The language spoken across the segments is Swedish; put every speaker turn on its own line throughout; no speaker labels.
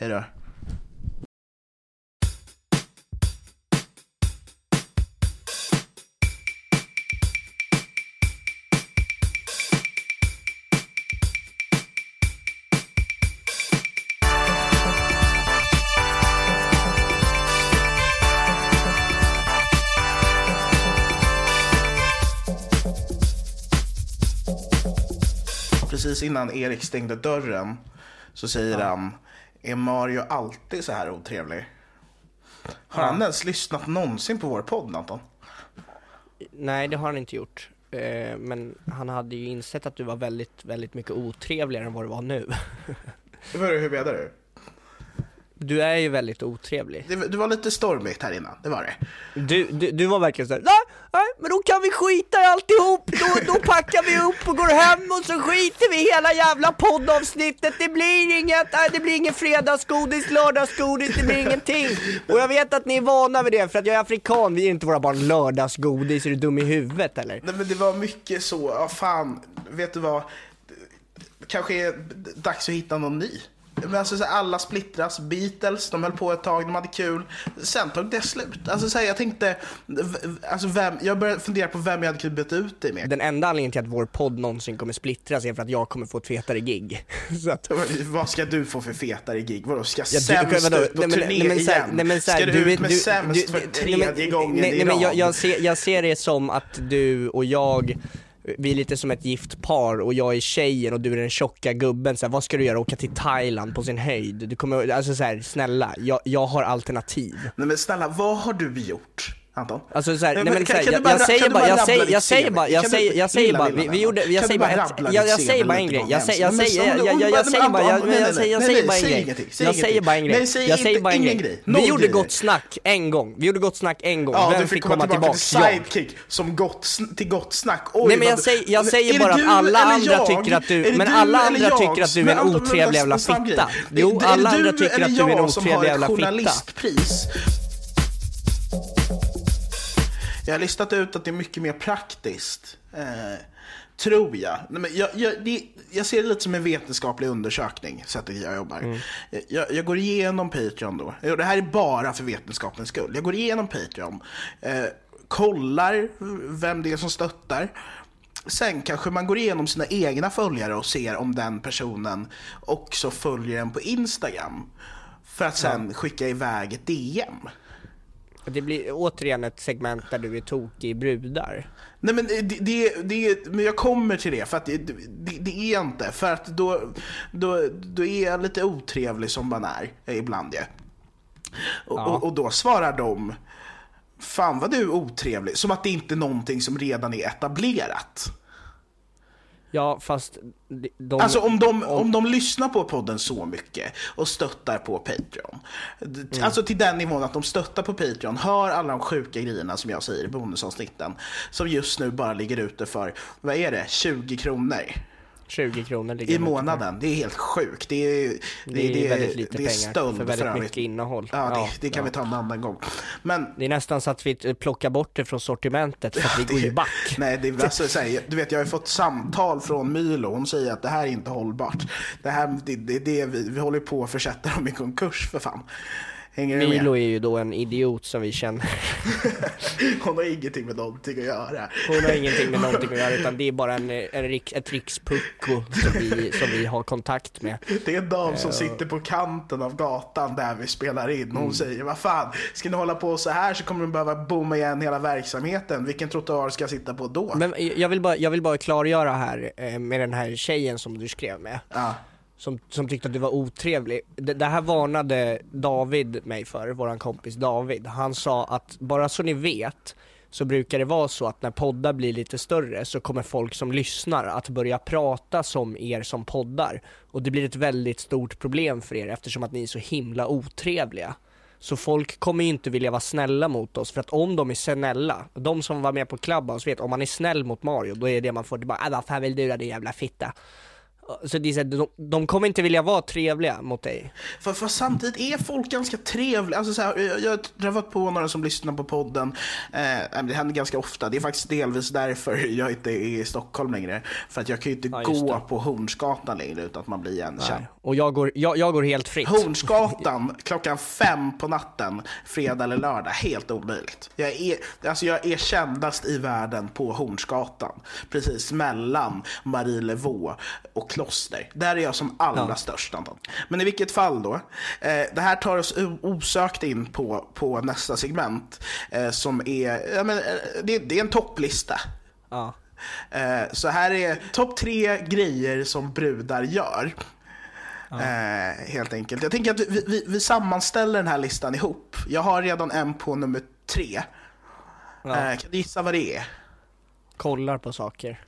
Hej då. Precis innan Erik stängde dörren så säger han Är Mario alltid så här otrevlig? Har han ens lyssnat någonsin på vår podd Anton?
Nej, det har han inte gjort. Eh, Men han hade ju insett att du var väldigt, väldigt mycket otrevligare än vad du var nu.
Hur, hur menar du?
Du är ju väldigt otrevlig.
Det, det var lite stormigt här innan, det var det.
Du, du, du var verkligen såhär, nej, nej, men då kan vi skita i alltihop, då, då packar vi upp och går hem och så skiter vi i hela jävla poddavsnittet, det blir inget, nej, det blir ingen fredagsgodis, lördagsgodis, det blir ingenting. Och jag vet att ni är vana vid det, för att jag är afrikan, vi ger inte våra barn lördagsgodis, är du dum i huvudet eller?
Nej men det var mycket så, ja fan, vet du vad? Kanske är dags att hitta någon ny. Men alltså, så här, alla splittras, Beatles, de höll på ett tag, de hade kul. Sen tog det slut. Alltså, så här, jag tänkte, alltså, vem, jag började fundera på vem jag hade kunnat byta ut det med.
Den enda anledningen till att vår podd någonsin kommer splittras är för att jag kommer få ett fetare gig. Så att,
Vad ska du få för fetare gig? Vadå, ska
Ja, du-
sämst
vadå?
ut på
Nej, men-
turné
nej, men
igen?
nej, men här,
ska du,
du-
ut med
du-
sämst
du-
för tredje
nej,
gången
nej,
i
men jag,
rad?
jag, ser, jag ser det som att du och jag vi är lite som ett gift par och jag är tjejen och du är den tjocka gubben, så här, vad ska du göra? Åka till Thailand på sin höjd? Du kommer, alltså så här, snälla, jag, jag har alternativ.
Nej men snälla, vad har du gjort? Anton?
Alltså så här, nej men jag,
bara-
jag säger bara, jag säger, jag säger bara, jag säger, jag säger bara, vi, gjorde, jag säger bara
bara
jag, säger bara en grej, jag säger, jag säger,
så-
jag, säger bara, jag, säger, bara en grej. Jag säger bara en grej, jag säger bara en grej. Vi gjorde gott snack en gång, vi gjorde gott snack en gång, vem fick komma
tillbaka till sidekick som gott, till gott snack.
Nej men jag säger,
det
bara att alla andra tycker att du, men alla andra tycker att du är en otrevlig jävla fitta. Jo, alla andra tycker att du är en otrevlig jävla fitta.
Jag har listat ut att det är mycket mer praktiskt. Eh, tror jag. Nej, men jag, jag, det, jag ser det lite som en vetenskaplig undersökning, sättet jag jobbar.
Mm.
Jag, jag går igenom Patreon då. Det här är bara för vetenskapens skull. Jag går igenom Patreon, eh, kollar vem det är som stöttar. Sen kanske man går igenom sina egna följare och ser om den personen också följer en på Instagram. för att sen skicka iväg ett DM.
Det blir återigen ett segment där du är tokig i brudar.
Nej men det, det, det, men jag kommer till det, för att det, det, det är inte. För att då, då, då är jag lite otrevlig som man är ibland ja. och,
Ja.
och, och då svarar de, fan vad du är otrevlig. Som att det inte är någonting som redan är etablerat.
Ja, fast de-.
Alltså om de, om de lyssnar på podden så mycket och stöttar på Patreon.
Mm.
Alltså till den nivån att de stöttar på Patreon, hör alla de sjuka grejerna som jag säger i bonusavsnitten. Som just nu bara ligger ute för, vad är det, 20 kronor
20 kronor ligger
i månaden. Det är helt sjukt. Det är,
Det är väldigt lite
det är
pengar för väldigt
övrigt.
mycket innehåll.
Ja, det,
Ja,
det kan
ja.
vi ta en annan gång. Men
Det är nästan så att vi plockar bort det från sortimentet för att vi går ju back.
Nej, det är alltså, så här, du vet jag har fått samtal från Milo. Hon säger att det här är inte hållbart. Det här, det, det, det, vi, vi håller på att försätta dem i konkurs för fan. Hänger du
Milo
med?
är ju då en idiot som vi känner.
Hon har ingenting med någonting att göra.
Hon har ingenting med någonting att göra utan det är bara en, en, rik- ett rikspucko som vi, som vi har kontakt med.
Det är en dam som sitter på kanten av gatan där vi spelar in. Hon säger, vad fan, ska ni hålla på så här så kommer de behöva bomma igen hela verksamheten. Vilken trottoar ska jag sitta på då?
Men jag vill bara, jag vill bara klargöra här eh, med den här tjejen som du skrev med.
Ja.
Som, som tyckte att du var otrevlig. Det, det här varnade David mig för, våran kompis David. Han sa att bara så ni vet så brukar det vara så att när poddar blir lite större så kommer folk som lyssnar att börja prata som er som poddar. Och det blir ett väldigt stort problem för er eftersom att ni är så himla otrevliga. Så folk kommer ju inte vilja vara snälla mot oss för att om de är snälla, de som var med på Clubhouse vet om man är snäll mot Mario då är det man får tillbaka, äh, vad fan vill du då din jävla fitta. Så det är så här, de, de kommer inte vilja vara trevliga mot dig.
För, för samtidigt är folk ganska trevliga. Alltså så här, jag, jag har träffat på några som lyssnar på podden. Eh, det händer ganska ofta. Det är faktiskt delvis därför jag inte är i Stockholm längre. För att jag kan ju inte
Ja,
gå på Hornsgatan längre utan att man blir igenkänd.
Och jag går, jag, jag går helt fritt.
Hornsgatan klockan fem på natten, fredag eller lördag, helt omöjligt. Jag är, alltså jag är kändast i världen på Hornsgatan. Precis mellan Marielevaux och Kloster. Där är jag som allra
Ja.
störst. Anton. Men i vilket fall då. Eh, det här tar oss osökt in på, på nästa segment. Eh, som är, ja, men, eh, det, det är en topplista.
Ja.
Eh, Så här är topp tre grejer som brudar gör. Eh, helt enkelt. Jag tänker att vi, vi, vi sammanställer den här listan ihop. Jag har redan en på nummer tre.
Ja.
Eh, kan du gissa vad det är?
Kollar på saker.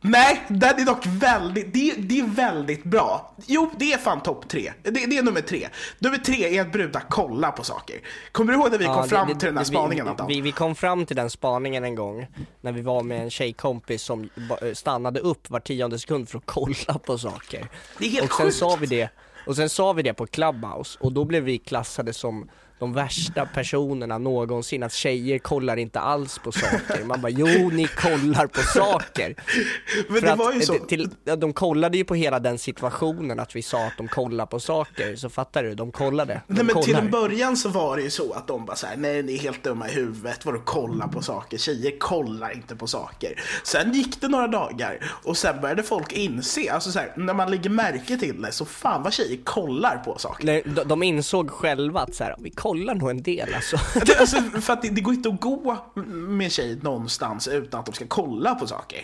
Nej, den är dock väldigt, det, det är väldigt bra. Jo, det är fan topp tre. Det, det är nummer tre. Nummer tre är att brudar kollar på saker. Kommer du ihåg när vi
Ja,
kom
det-
fram
det-
till den här
vi-
spaningen
vi,
Anton?
vi, vi kom fram till den spaningen en gång när vi var med en tjejkompis som ba- stannade upp var tionde sekund för att kolla på saker.
Det är helt
och sen
sjukt.
sa vi det, och sen sa vi det på Clubhouse och då blev vi klassade som de värsta personerna någonsin, att tjejer kollar inte alls på saker. Man bara, jo ni kollar på saker.
Men
För
det
att,
var ju så.
Till, de kollade ju på hela den situationen att vi sa att de kollar på saker, så fattar du? De kollade. De
Nej men till
kollar.
en början så var det ju så att de bara såhär, nej ni är helt dumma i huvudet, vadå kolla på saker? Tjejer kollar inte på saker. Sen gick det några dagar och sen började folk inse, alltså så här, när man lägger märke till det, så fan vad tjejer kollar på saker.
Nej, de, de insåg själva att så här, vi kollar nog en del alltså.
Det, alltså, för att det, det går inte att gå med en tjej någonstans utan att de ska kolla på saker.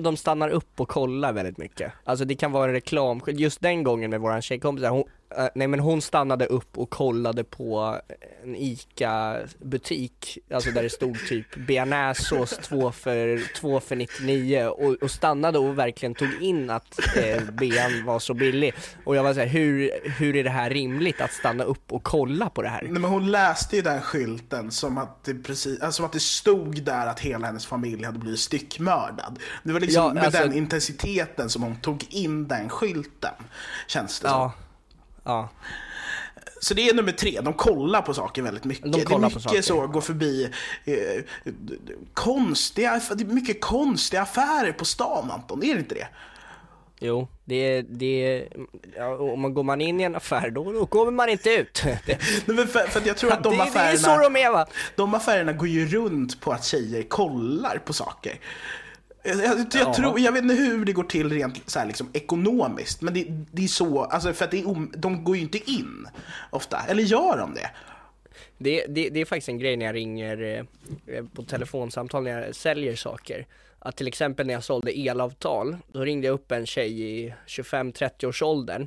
De stannar upp och kollar väldigt mycket. Alltså det kan vara en reklam, just den gången med våran tjejkompis, hon, eh, nej men hon stannade upp och kollade på en ICA-butik, alltså där det stod typ bearnaisesås 2 för, 2 för 99 och, och stannade och verkligen tog in att eh, bean var så billig. Och jag var såhär, hur, hur är det här rimligt att stanna upp och kolla på det här?
Nej, men hon läste ju den skylten som att, det precis, alltså, som att det stod där att hela hennes familj hade blivit styckmördad. Det var liksom
Ja,
med
alltså-
den intensiteten som hon tog in den skylten, känns det som.
Ja.
Så det är nummer tre, de kollar på saker väldigt mycket.
De
det är mycket
saker.
så, gå förbi eh, konstiga, det är mycket konstiga affärer på stan Anton, är det inte det?
Jo, det är, det ja, om man går man in i en affär då, då kommer man inte ut. Det,
Nej, för, för jag tror att de
det, det är
affärerna,
så de är va?
de affärerna går ju runt på att tjejer kollar på saker. Jag, jag, jag, tror, jag vet inte hur det går till rent så här, liksom, ekonomiskt, men det, det är så, alltså, för att det är, om- de går ju inte in ofta, eller gör de det?
Det, det, det är faktiskt en grej när jag ringer eh, på telefonsamtal när jag säljer saker. Att till exempel när jag sålde elavtal, då ringde jag upp en tjej i 25-30 års åldern.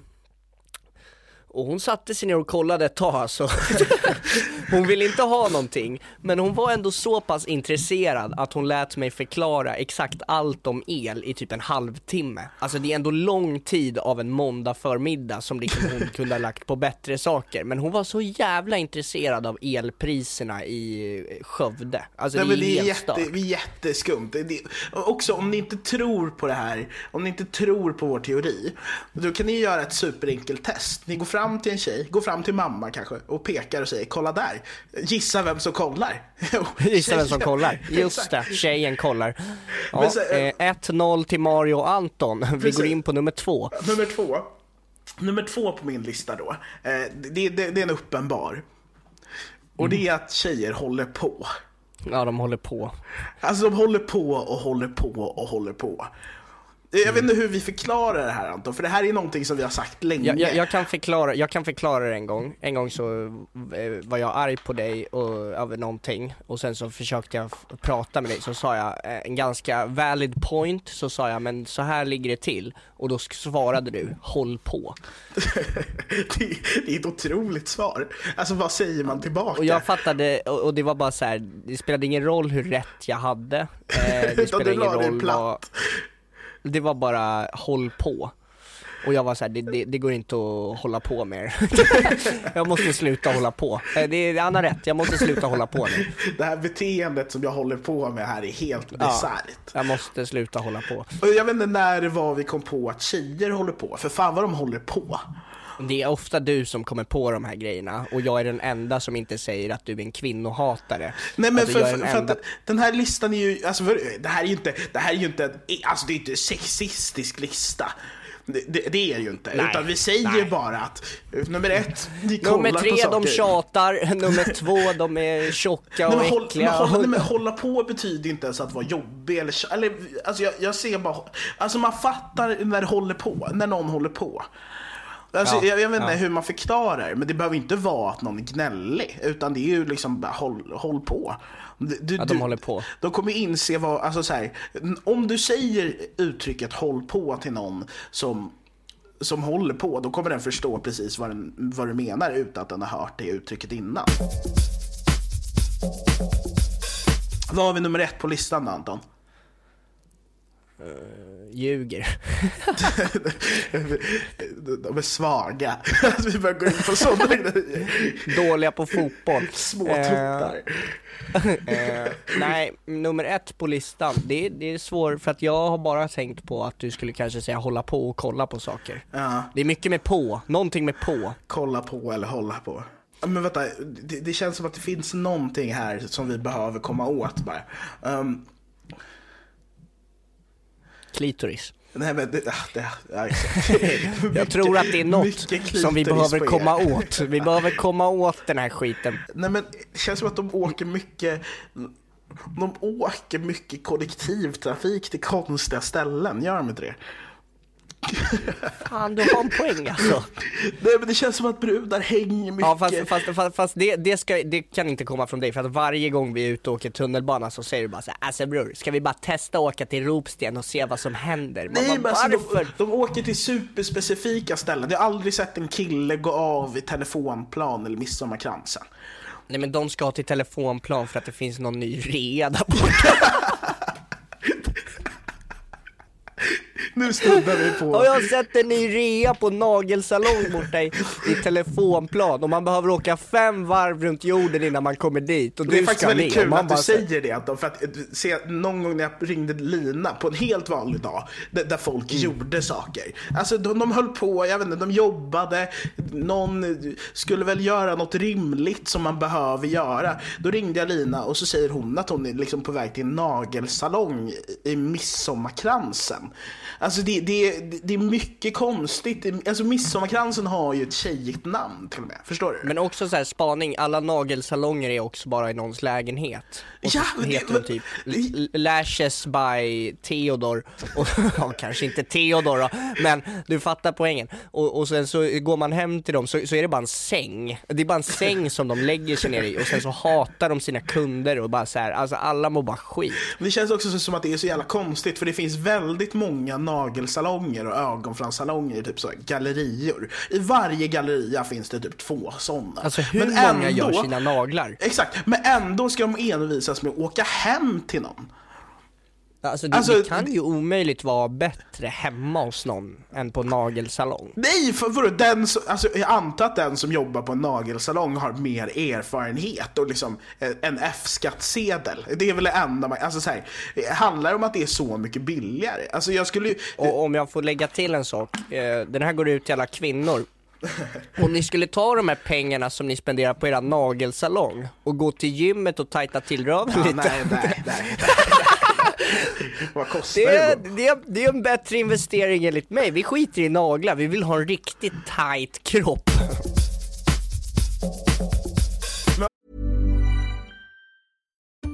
Och hon satte sig ner och kollade ett tag alltså. Hon ville inte ha någonting, men hon var ändå så pass intresserad att hon lät mig förklara exakt allt om el i typ en halvtimme. Alltså det är ändå lång tid av en måndag förmiddag som liksom hon kunde ha lagt på bättre saker. Men hon var så jävla intresserad av elpriserna i Skövde. Alltså
Nej,
det är,
det, är jätte, det är jätteskumt. Det, och också om ni inte tror på det här, om ni inte tror på vår teori, då kan ni göra ett superenkelt test. Ni går fram till en tjej, går fram till mamma kanske och pekar och säger kolla där. Gissa vem som kollar.
Gissa vem som kollar. Just det, tjejen kollar. Ja, eh, 1-0 till Mario och Anton. Vi
Precis.
går in på nummer två.
Nummer två. Nummer två på min lista då. Eh, det, det, det är en uppenbar. Och det är att tjejer håller på.
Ja, de håller på.
Alltså de håller på och håller på och håller på. Jag vet inte hur vi förklarar det här Anton, för det här är någonting som vi har sagt länge.
Jag, jag, jag, kan förklara, jag kan förklara det en gång. En gång så eh, var jag arg på dig och, över någonting och sen så försökte jag prata med dig så sa jag eh, en ganska valid point så sa jag men så här ligger det till och då svarade du håll på.
det, det är ett otroligt svar. Alltså vad säger man tillbaka?
Och jag fattade och, och det var bara så här, det spelade ingen roll hur rätt jag hade. Eh, det spelade ingen roll vad. Det var bara håll på. Och jag var såhär, det, det, det går inte att hålla på mer. jag måste sluta hålla på. Eh, Det är, han har rätt, jag måste sluta hålla på nu.
Det här beteendet som jag håller på med här är helt bisarrt.
Jag måste sluta hålla på.
Jag vet inte när det var vi kom på att tjejer håller på, för fan vad de håller på.
Det är ofta du som kommer på de här grejerna och jag är den enda som inte säger att du är en kvinnohatare.
Nej men
Alltså,
för, för,
den
för
enda-
att den här listan är ju, alltså för, det här är ju inte, det här är ju inte, alltså det är inte en sexistisk lista. Det, det, det är det ju inte,
Nej,
utan vi säger
nej.
bara att eh, nummer ett, ni kollar
Nummer
på
tre,
saker.
de tjatar. Nummer två, de är tjocka
Nej,
och
men, håll,
äckliga.
men, hålla, nej, men hålla på betyder inte ens att vara jobbig eller, eller alltså jag, jag ser bara, alltså man fattar när det håller på, när någon håller på. Alltså,
Ja,
jag, jag vet inte
ja.
hur man förklarar, men det behöver inte vara att någon är gnällig, utan det är ju liksom bara håll, håll på. Du, du,
Ja, de håller på.
De kommer inse vad, alltså så här, om du säger uttrycket håll på till någon som som håller på, då kommer den förstå precis vad, den, vad du menar utan att den har hört det uttrycket innan. Vad har vi nummer ett på listan då, Anton?
Ljuger.
De är svaga. Alltså, vi börjar gå in på sådana grejer.
Dåliga på fotboll.
Små
Eh,
tuttar.
Eh, nej, nummer ett på listan, det, det är svårt för att jag har bara tänkt på att du skulle kanske säga hålla på och kolla på saker. Det är mycket med på, någonting med på.
kolla på eller hålla på. Men vänta, det, det känns som att det finns någonting här som vi behöver komma åt bara. Um,
Klitoris.
nej men det, ah, det, exakt.
Jag tror att det är något som vi behöver
er.
komma åt. Vi behöver komma åt den här skiten.
Nej men det känns som att de åker mycket De åker mycket kollektivtrafik till konstiga ställen, gör de inte det?
Fan, du har en poäng alltså.
Nej men det känns som att brudar hänger mycket
Ja fast, fast, fast, fast det, det, ska, det kan inte komma från dig för att varje gång vi är ute och åker tunnelbana så säger du bara såhär Alltså bror, ska vi bara testa att åka till Ropsten och se vad som händer? Man
Nej men alltså, de, de åker till superspecifika ställen. Jag har aldrig sett en kille gå av i telefonplan eller midsommarkransen.
Nej men de ska till telefonplan för att det finns någon ny rea där borta.
Nu snuddar vi på...
Och jag har sett en ny rea på nagelsalong borta i, i telefonplan och man behöver åka fem varv runt jorden innan man kommer dit och
Det är
du
faktiskt väldigt
ner.
kul att du säger det Anton, för att eh, se, någon gång när jag ringde Lina på en helt vanlig dag där, folk
Mm.
gjorde saker. Alltså de, de höll på, jag vet inte, de jobbade, någon eh, skulle väl göra något rimligt som man behöver göra. Då ringde jag Lina och så säger hon att hon är liksom på väg till en nagelsalong i- i midsommarkransen. Alltså det, det, det är mycket konstigt. Alltså Midsommarkransen har ju ett tjejigt namn till och med. Förstår du?
Men också så här spaning, alla nagelsalonger är också bara i någons lägenhet. Och så
Ja, det-
heter
men-
de typ Lashes by Theodor. Och, ja, kanske inte Theodor då, men du fattar poängen. Och, och sen så går man hem till dem så, så är det bara en säng. Det är bara en säng som de lägger sig ner i och sen så hatar de sina kunder och bara så här, alltså alla mår bara skit.
Det känns också så- som att det är så jävla konstigt för det finns väldigt många nagelsalonger och ögonfranssalonger, typ så gallerior. I varje galleria finns det typ två sådana.
Alltså hur
Men
många
ändå-
gör sina naglar?
Exakt, men ändå ska de envisas med att åka hem till någon.
Alltså det,
Alltså,
det kan ju omöjligt vara bättre hemma hos någon än på nagelsalong.
Nej, för, för den, som- alltså, jag antar att den som jobbar på en nagelsalong har mer erfarenhet och liksom eh, en F-skattsedel. Det är väl det enda man, alltså så här, det handlar om att det är så mycket billigare. Alltså jag skulle ju,
Och om jag får lägga till en sak, eh, den här går ut till alla kvinnor. Om ni skulle ta de här pengarna som ni spenderar på era nagelsalong och gå till gymmet och tajta till röven
ja,
lite.
nej, nej, nej. Vad kostar
Det
det?
det, är, det är en bättre investering enligt mig. Vi skiter i naglar, vi vill ha en riktigt tight kropp.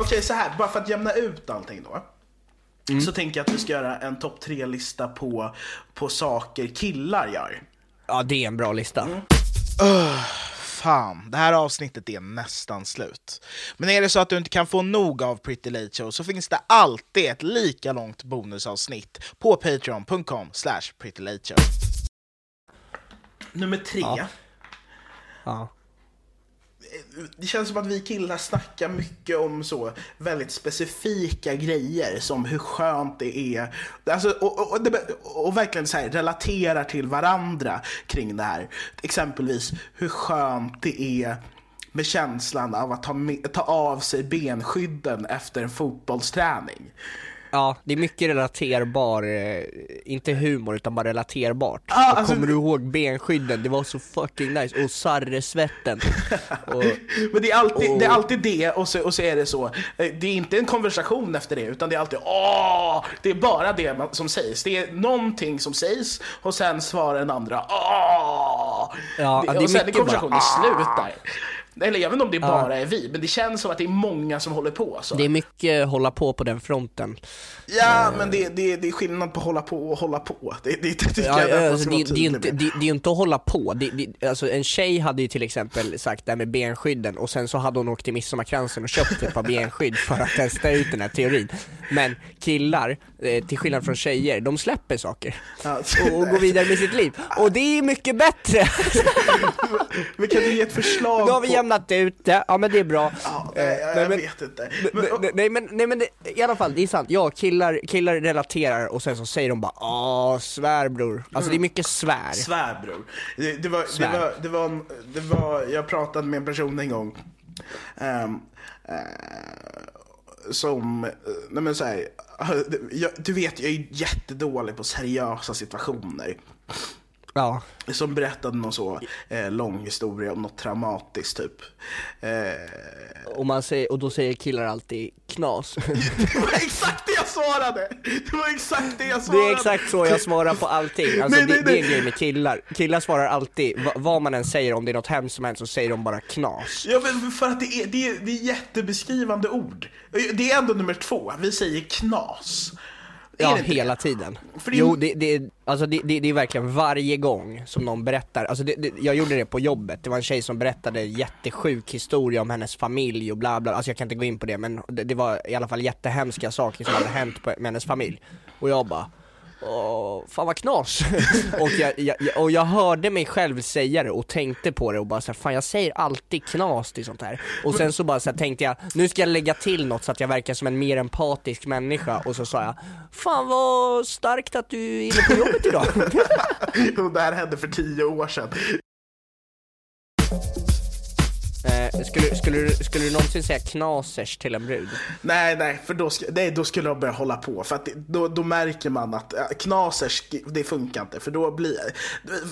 Okej, så här, bara för att jämna ut allting då. Så tänker jag att vi ska göra en topp tre-lista på, på saker killar gör.
Ja, det är en bra lista.
Fan, det här avsnittet är nästan slut. Men är det så att du inte kan få nog av Pretty Late Show så finns det alltid ett lika långt bonusavsnitt på patreon.com slash prettylateshow. Nummer tre.
Ja.
Det känns som att vi killar snackar mycket om så väldigt specifika grejer som hur skönt det är. Alltså, och, och, och, och verkligen så här, relaterar till varandra kring det här. Exempelvis hur skönt det är med känslan av att ta, med, ta av sig benskydden efter en fotbollsträning.
Ja, det är mycket relaterbar, eh, inte humor utan bara relaterbart. Och
alltså-
kommer du ihåg benskydden? Det var så fucking nice. Och sarresvetten. och,
Men det är alltid,
Och-
det, är alltid det och så, och så är det så. Eh, Det är inte en konversation efter det utan det är alltid åh! Det är bara det man- som sägs. Det är någonting som sägs och sen svarar den andra åh!
Ja, det är
och sen är
mycket
konversationen
bara,
slut där. Eller jag vet inte om det bara är vi, men det känns som att det är många som håller på så.
det är mycket hålla på på den fronten.
Ja, men det, det, det är skillnad på hålla på och hålla på. Det, det, det tycker
Ja,
jag att man
alltså,
ska
det,
vara
det, är
tydlig
inte,
med.
det, det är inte att hålla på, det, det, alltså, en tjej hade ju till exempel sagt det här med benskydden och sen så hade hon åkt till Midsommarkransen och köpt ett par benskydd för att testa ut den här teorin. Men killar, eh, till skillnad från tjejer, de släpper saker och, och går vidare med sitt liv. Och det är mycket bättre!
Men kan du ge ett förslag
Jämnat ut det, ja men det är bra.
Ja,
Eh,
nej, jag,
nej, men-
vet inte. Men,
Nej, nej, men, nej men det, i alla fall, det är sant. Ja, killar, killar relaterar och sen så säger de bara åh, svär bror. Alltså det är mycket svär.
Svär bror. Det, det, var, det,
Svär.
var, det, var, det var, jag pratade med en person en gång. ehm, eh, som, eh, nej men så här, jag, du vet jag är jättedålig på seriösa situationer.
Ja.
Som berättade någon så eh, lång historia om något traumatiskt typ. Eh,
Och, man säger, och då säger killar alltid knas.
det var exakt det jag svarade! Det var exakt det jag
Det
svarade!
är exakt så jag svarar på allting. Alltså
Nej, nej,
det, det är en
nej.
grej med killar. Killar svarar alltid, va, vad man än säger, om det är något hemskt som hänt så säger de bara knas.
Ja men för att det är, det, är, det är jättebeskrivande ord. Det är ändå nummer två, vi säger knas.
Ja, hela
det?
tiden.
För
Jo, det, det, är- alltså det, det, det är verkligen varje gång som någon berättar, alltså det, jag gjorde det på jobbet, det var en tjej som berättade en jättesjuk historia om hennes familj och bla bla, alltså jag kan inte gå in på det men det, det var i alla fall jättehemska saker som hade hänt på, med hennes familj. Och jag bara Åh, fan vad knas! och, jag, jag, och jag hörde mig själv säga det och tänkte på det och bara såhär, fan jag säger alltid knas till sånt här. Och sen så bara så här, tänkte jag, nu ska jag lägga till något så att jag verkar som en mer empatisk människa och så sa jag, fan vad starkt att du är inne på jobbet idag.
Och det här hände för tio år sedan
eh, skulle, skulle, du, skulle du någonsin säga knasers till en brud?
Nej, nej, för då, sk- nej, då skulle de börja hålla på. För att det, då, då märker man att knasers, det funkar inte. För då blir...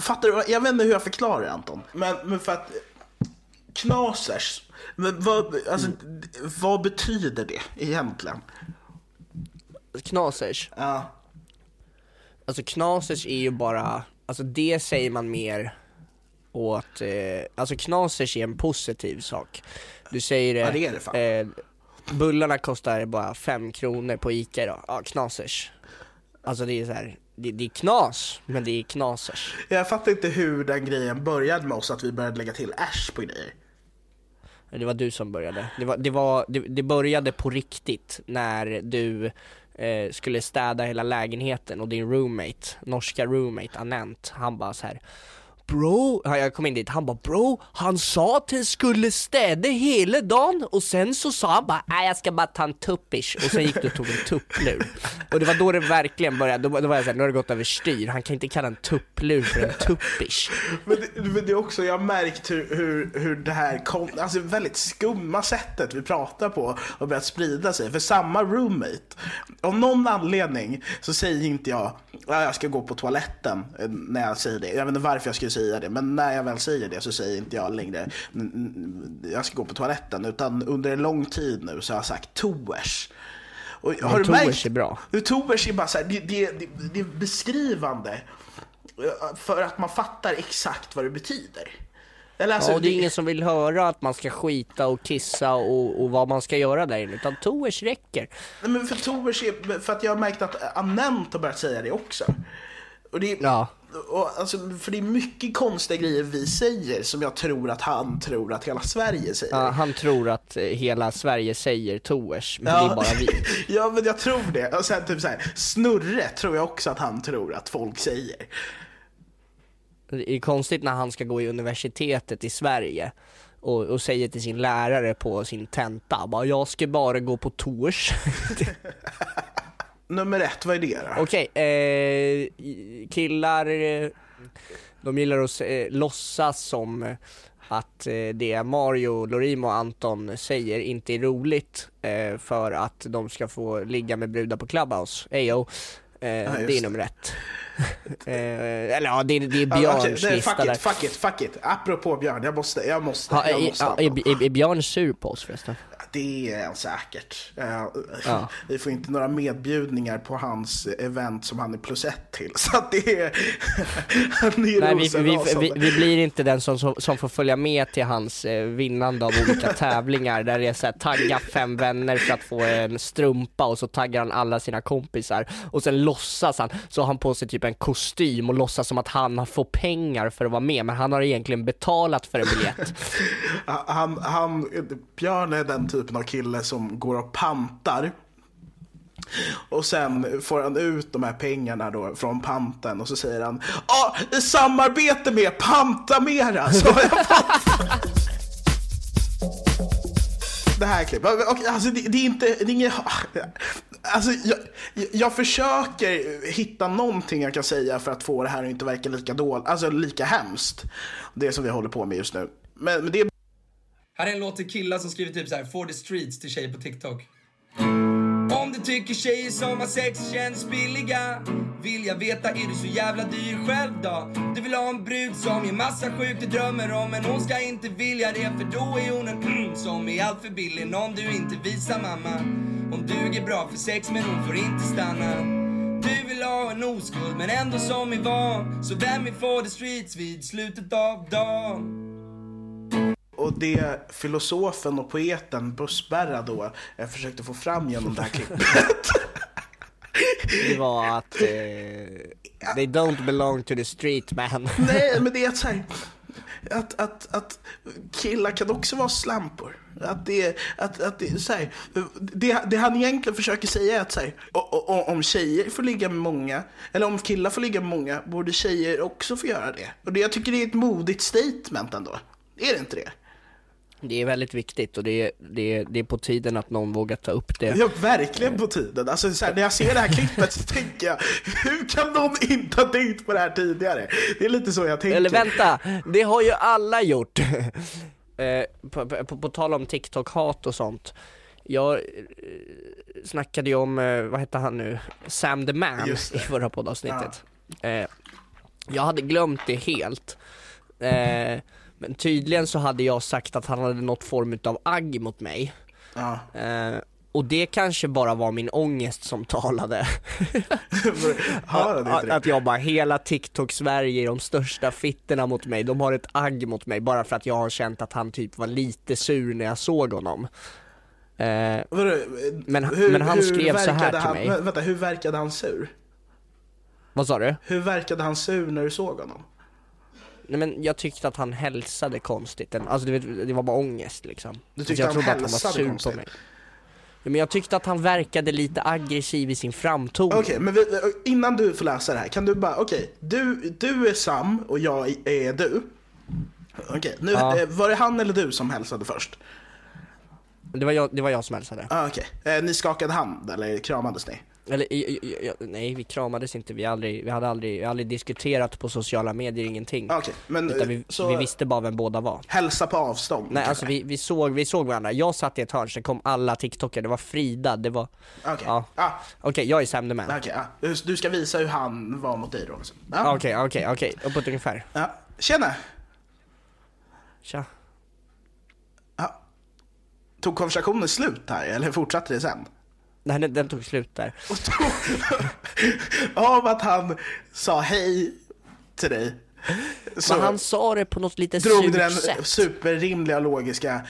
Fattar du? Jag vet inte hur jag förklarar det, Anton. Men, men för att... Knasers, men vad, alltså, vad betyder det egentligen?
Knasers?
Ja.
Alltså knasers är ju bara, alltså det säger man mer åt, eh, alltså knasers är en positiv sak. Du säger det,
Ja, det är det
eh, bullarna kostar bara fem kronor på Ica idag, ja knasers. Alltså det är så här, det, det är knas, men det är knasers.
Jag fattar inte hur den grejen började med oss, att vi började lägga till äsch på grejer.
Det var du som började. Det, var, det, var, det, det började på riktigt när du eh, skulle städa hela lägenheten och din roommate, norska roommate Anent, han bara så här. Bro, jag kom in dit, han bara bro, han sa att han skulle städa hela dagen och sen så sa han bara nej jag ska bara ta en tuppish och sen gick du och tog en tupplur. Och det var då det verkligen började, då, då var jag såhär, nu har det gått överstyr, han kan inte kalla en tupplur för en tuppish.
Men det, men det är också, jag har märkt hur, hur, hur det här kom, alltså väldigt skumma sättet vi pratar på har börjat sprida sig. För samma roommate, av någon anledning så säger inte jag jag ska gå på toaletten eh, när jag säger det. Jag vet inte varför jag skulle säga det, men när jag väl säger det så säger inte jag längre "Mm, mm, jag ska gå på toaletten. Utan under en lång tid nu så har jag sagt toers. Och har du
toers
märkt?
är bra.
Toers är bara så här, det, det, det, det är beskrivande. eh, För att man fattar exakt vad det betyder. Eller alltså,
ja, och det är ingen som vill höra att man ska skita och kissa och, och vad man ska göra där inne, utan toers räcker.
Nej, men för Tovers är, för att jag har märkt att Anent har börjat säga det också. Och det,
Ja.
Och alltså, för det är mycket konstiga grejer vi säger som jag tror att han tror att hela Sverige säger.
Ja, han tror att eh, hela Sverige säger toers, men
Ja.
det är bara vi.
ja men jag tror det. Och sen typ så här, snurre tror jag också att han tror att folk säger.
Det är konstigt när han ska gå i universitetet i Sverige och, och säger till sin lärare på sin tenta, bara jag ska bara gå på toers.
Nummer ett, vad är det då?
Okej, eh, killar, eh, de gillar att eh, låtsas som att eh, det Mario, Lorimo och Anton säger inte är roligt eh, för att de ska få ligga med brudar på Clubhouse. Eyo. Eh,
just
det är nummer ett. eh, eller ja, det, är- det är
Ja, okej,
Björns
nej,
lista
fuck
där.
it, fuck it, fuck it. Apropå Björn, jag måste, jag måste,
Ha,
jag
är,
måste.
ja, är, är, är Björn sur på oss förresten?
Det är säkert. Eh,
Ja.
Vi får inte några medbjudningar på hans event som han är plus ett till. Så att det är... han är
Nej, vi, vi, vi, vi blir inte den som, som, som får följa med till hans eh, vinnande av olika tävlingar där det är såhär, tagga fem vänner för att få en strumpa och så taggar han alla sina kompisar och sen låtsas han, så har han på sig typ en kostym och låtsas som att han får pengar för att vara med men han har egentligen betalat för en biljett.
han, han, Björn är den typen typen av kille som går och pantar. Och sen får han ut de här pengarna då från panten och så säger han Ja, i samarbete med Pantamera så har jag fått det här klippet. Alltså, det, det är inte, det är inget, alltså, jag, jag försöker hitta någonting jag kan säga för att få det här att inte verka lika dåligt, alltså lika hemskt. Det som vi håller på med just nu. Men, men det är
här är en låt till killar som skriver typ så här for the streets till tjejer på TikTok. Om du tycker tjejer som har sex känns billiga Vill jag veta, är du så jävla dyr själv då? Du vill ha en brud som ger massa sjukt du drömmer om Men hon ska inte vilja det för då är hon en som är allt för billig Någon du inte visar mamma Hon duger bra för sex men hon får inte stanna Du vill ha en oskuld men ändå som är van Så vem är for the streets vid slutet av dagen?
Och det filosofen och poeten Bussberra då eh, försökte få fram genom det här klippet.
Det var att eh, they don't belong to the street man.
Nej, men det är att, så här, att, att, att killar kan också vara slampor. Att det, att, att det, så här, det, det han egentligen försöker säga är att så här, o- o- om tjejer får ligga med många, eller om killar får ligga med många, borde tjejer också få göra det. Och det, jag tycker det är ett modigt statement ändå. Är det inte det?
Det är väldigt viktigt och det är, det är, det är på tiden att någon vågar ta upp det.
Ja, verkligen på tiden. Alltså, så här, när jag ser det här klippet så tänker jag, hur kan någon inte ha tänkt på det här tidigare? Det är lite så jag tänker.
Eller vänta, det har ju alla gjort. eh, på, på, på, tal om TikTok-hat och sånt. Jag eh, snackade ju om, eh, vad hette han nu, Sam the Man i förra poddavsnittet. Eh, jag hade glömt det helt. Men tydligen så hade jag sagt att han hade något form av agg mot mig.
Ja.
Eh, och det kanske bara var min ångest som talade. Att, jag bara, hela TikTok-Sverige är de största fittorna mot mig, de har ett agg mot mig bara för att jag har känt att han typ var lite sur när jag såg honom. Eh, Men- men han skrev så här till
han,
mig.
vä- Vänta, hur verkade han sur?
vad sa du?
Hur verkade han sur när du såg honom?
Nej men jag tyckte att han hälsade konstigt, alltså du vet, det var bara ångest liksom.
Du
Så
tyckte
jag
han
trodde att han var sur
konstigt?
på mig. Men jag tyckte att han verkade lite aggressiv i sin framtoning.
Okej, men vi, innan du får läsa det här, kan du bara, okej, du, du är Sam och jag är du. Okej, nu,
Ja.
eh, var det han eller du som hälsade först?
Det, var jag, det var jag som hälsade.
Ah, okej, eh, ni skakade hand eller kramades ni?
Eller, nej vi kramades inte, vi, aldrig, vi hade aldrig, vi aldrig diskuterat på sociala medier, ingenting.
Ah, Okej, men
Utan vi,
eh, så
vi visste bara vem båda var.
hälsa på avstånd?
Nej
kanske?
alltså vi, vi, såg, vi såg varandra, jag satt i ett hörn, sen kom alla TikTokare, det var Frida, det var...
Okej,
Ja.
ah,
Okej, jag är Sam the Man.
okej, ah. Du- ska visa hur han var mot dig då? Liksom.
Okej,
Ja.
okej, okej, uppåt ungefär.
Ja. Tjena!
Tja.
Ja. Tog konversationen slut här, eller fortsatte det sen?
Nej den, den tog slut där.
Av att han sa hej till dig, så
Men han sa det på något lite
drog
surt
den
sätt.
superrimliga logiska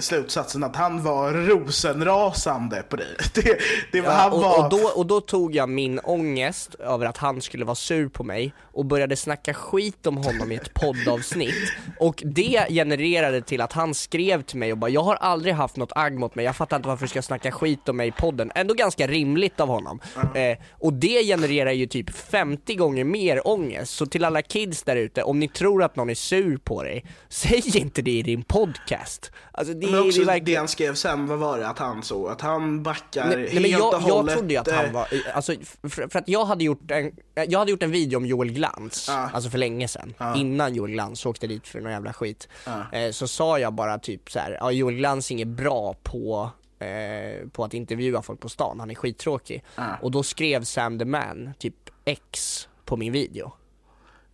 slutsatsen att han var rosenrasande på dig. Det, det var,
Ja,
han
och,
var...
och, då, och då tog jag min ångest över att han skulle vara sur på mig och började snacka skit om honom i ett poddavsnitt och det genererade till att han skrev till mig och bara jag har aldrig haft något agg mot mig, jag fattar inte varför du ska snacka skit om mig i podden. Ändå ganska rimligt av honom. Eh, och det genererar ju typ 50 gånger mer ångest. Så till alla kids där ute, om ni tror att någon är sur på dig, säg inte det i din podcast. Alltså det,
Men också
det är
det
verkligen...
han skrev sen, vad var det? Att han så, att han backar
Nej,
helt
nej men jag,
och
jag
hållet.
trodde ju att han
eh,
var, alltså, för, för att jag hade gjort en, jag hade gjort en video om Joel Glans,
Ja.
alltså för länge sedan, innan Joel Glans åkte dit för någon jävla skit. Eh, så sa jag bara typ så här, ja Joel Glans är inget bra på eh, på att intervjua folk på stan, han är skittråkig. Och då skrev Sam the Man, typ X på min video.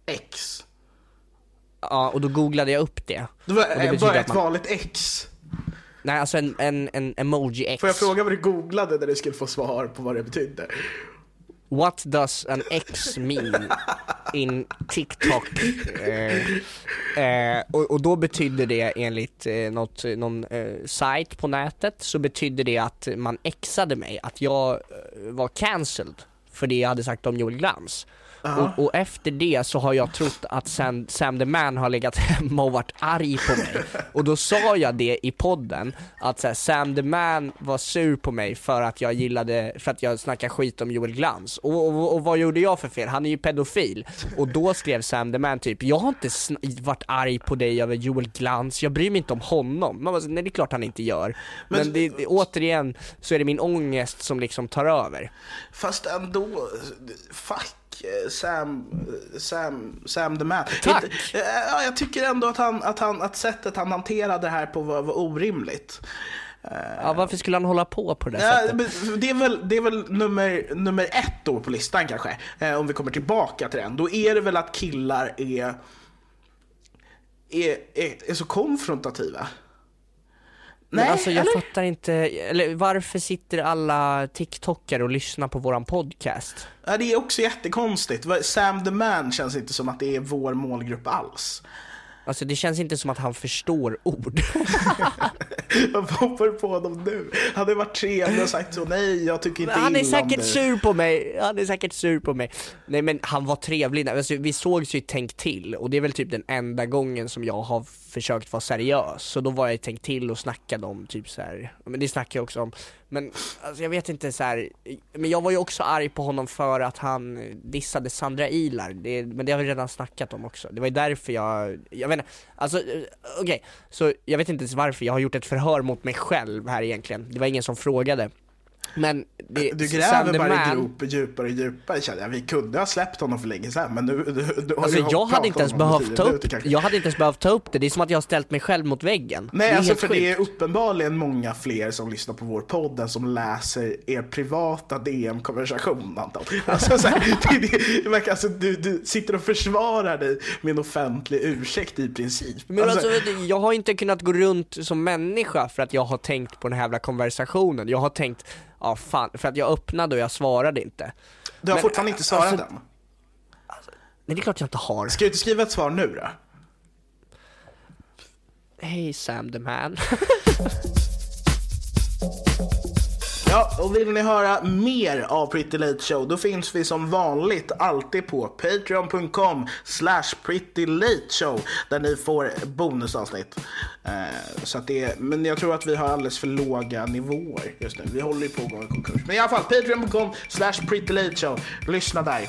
X.
Ja, och då googlade jag upp det.
Det var
Och det
bara ett
man-
vanligt X.
Nej alltså en, en, en emoji X.
Får jag fråga vad du googlade när du skulle få svar på vad det betydde?
What does an X mean in TikTok? Eh, eh, och, och då betydde det enligt eh, något, någon eh, sajt på nätet så betydde det att man exade mig, att jag eh, var cancelled för det jag hade sagt om Joel Glans. Och, och efter det så har jag trott att Sam, Sam the Man har legat hemma och varit arg på mig. Och då sa jag det i podden, att så här, Sam the Man var sur på mig för att jag gillade, för att jag snackade skit om Joel Glans. Och, och, och vad gjorde jag för fel? Han är ju pedofil. Och då skrev Sam the Man typ, jag har inte varit arg på dig över Joel Glans, jag bryr mig inte om honom. Man bara, nej det är klart han inte gör. Men,
Men-
det, återigen så är det min ångest som liksom tar över.
Fast ändå, fuck Sam, eh, Sam, Sam the man.
Tack.
Eh, Ja, jag tycker ändå att, han, att, han, att sättet han hanterade det här på var, var orimligt.
Ja, varför skulle han hålla på på det
Ja,
sättet?
det, är väl, det är väl nummer, nummer ett då på listan kanske, eh, om vi kommer tillbaka till den. Då är det väl att killar är, är, är, är så konfrontativa.
Men
Nej,
alltså jag
eller?
fattar inte, eller varför sitter alla TikTokare och lyssnar på våran podcast?
Ja, det är också jättekonstigt. Sam the Man känns inte som att det är vår målgrupp alls.
Alltså det känns inte som att han förstår ord.
Vad hoppar du på honom nu? Han hade varit trevlig och sagt så, nej jag tycker inte
han är säkert sur på mig, han är säkert sur på mig. Nej men han var trevlig, alltså, vi sågs ju Tänk till och det är väl typ den enda gången som jag har försökt vara seriös. Så då var jag tänkt till och snackade om typ så här. men det snackade jag också om. Men alltså, jag vet inte så här. men jag var ju också arg på honom för att han dissade Sandra Ilar, det, men det har vi redan snackat om också. Det var ju därför jag, jag vet inte, alltså okej, okej, så jag vet inte ens varför, jag har gjort ett förhör mot mig själv här egentligen. Det var ingen som frågade. Men det,
Du gräver bara
Man-
grop djupare och djupare känner jag. Vi kunde ha släppt honom för länge sedan men nu, du, du
Alltså jag hade inte ens behövt ta upp,
minuter
jag hade inte ens behövt ta upp det, det är som att jag har ställt mig själv mot väggen.
Nej, alltså för
sjukt.
det är uppenbarligen många fler som lyssnar på vår podd än som läser er privata DM-konversation Anton. Alltså, så här, det, det, alltså, du, du sitter och försvarar dig med en offentlig ursäkt i princip.
Men alltså, jag har inte kunnat gå runt som människa för att jag har tänkt på den här jävla konversationen. Jag har tänkt, ja fan, för att jag öppnade och jag svarade inte.
du har
men,
fortfarande inte svarat
alltså-
än.
Nej det är klart jag inte har.
Ska du inte skriva ett svar nu då?
Hej Sam the man.
Ja, och vill ni höra mer av Pretty Late Show då finns vi som vanligt alltid på patreon.com slash pretty late show där ni får bonusavsnitt. Eh, så att det är, men jag tror att vi har alldeles för låga nivåer just nu. Vi håller ju på att gå i konkurs. Men i alla fall, patreon.com slash pretty late show. Lyssna där.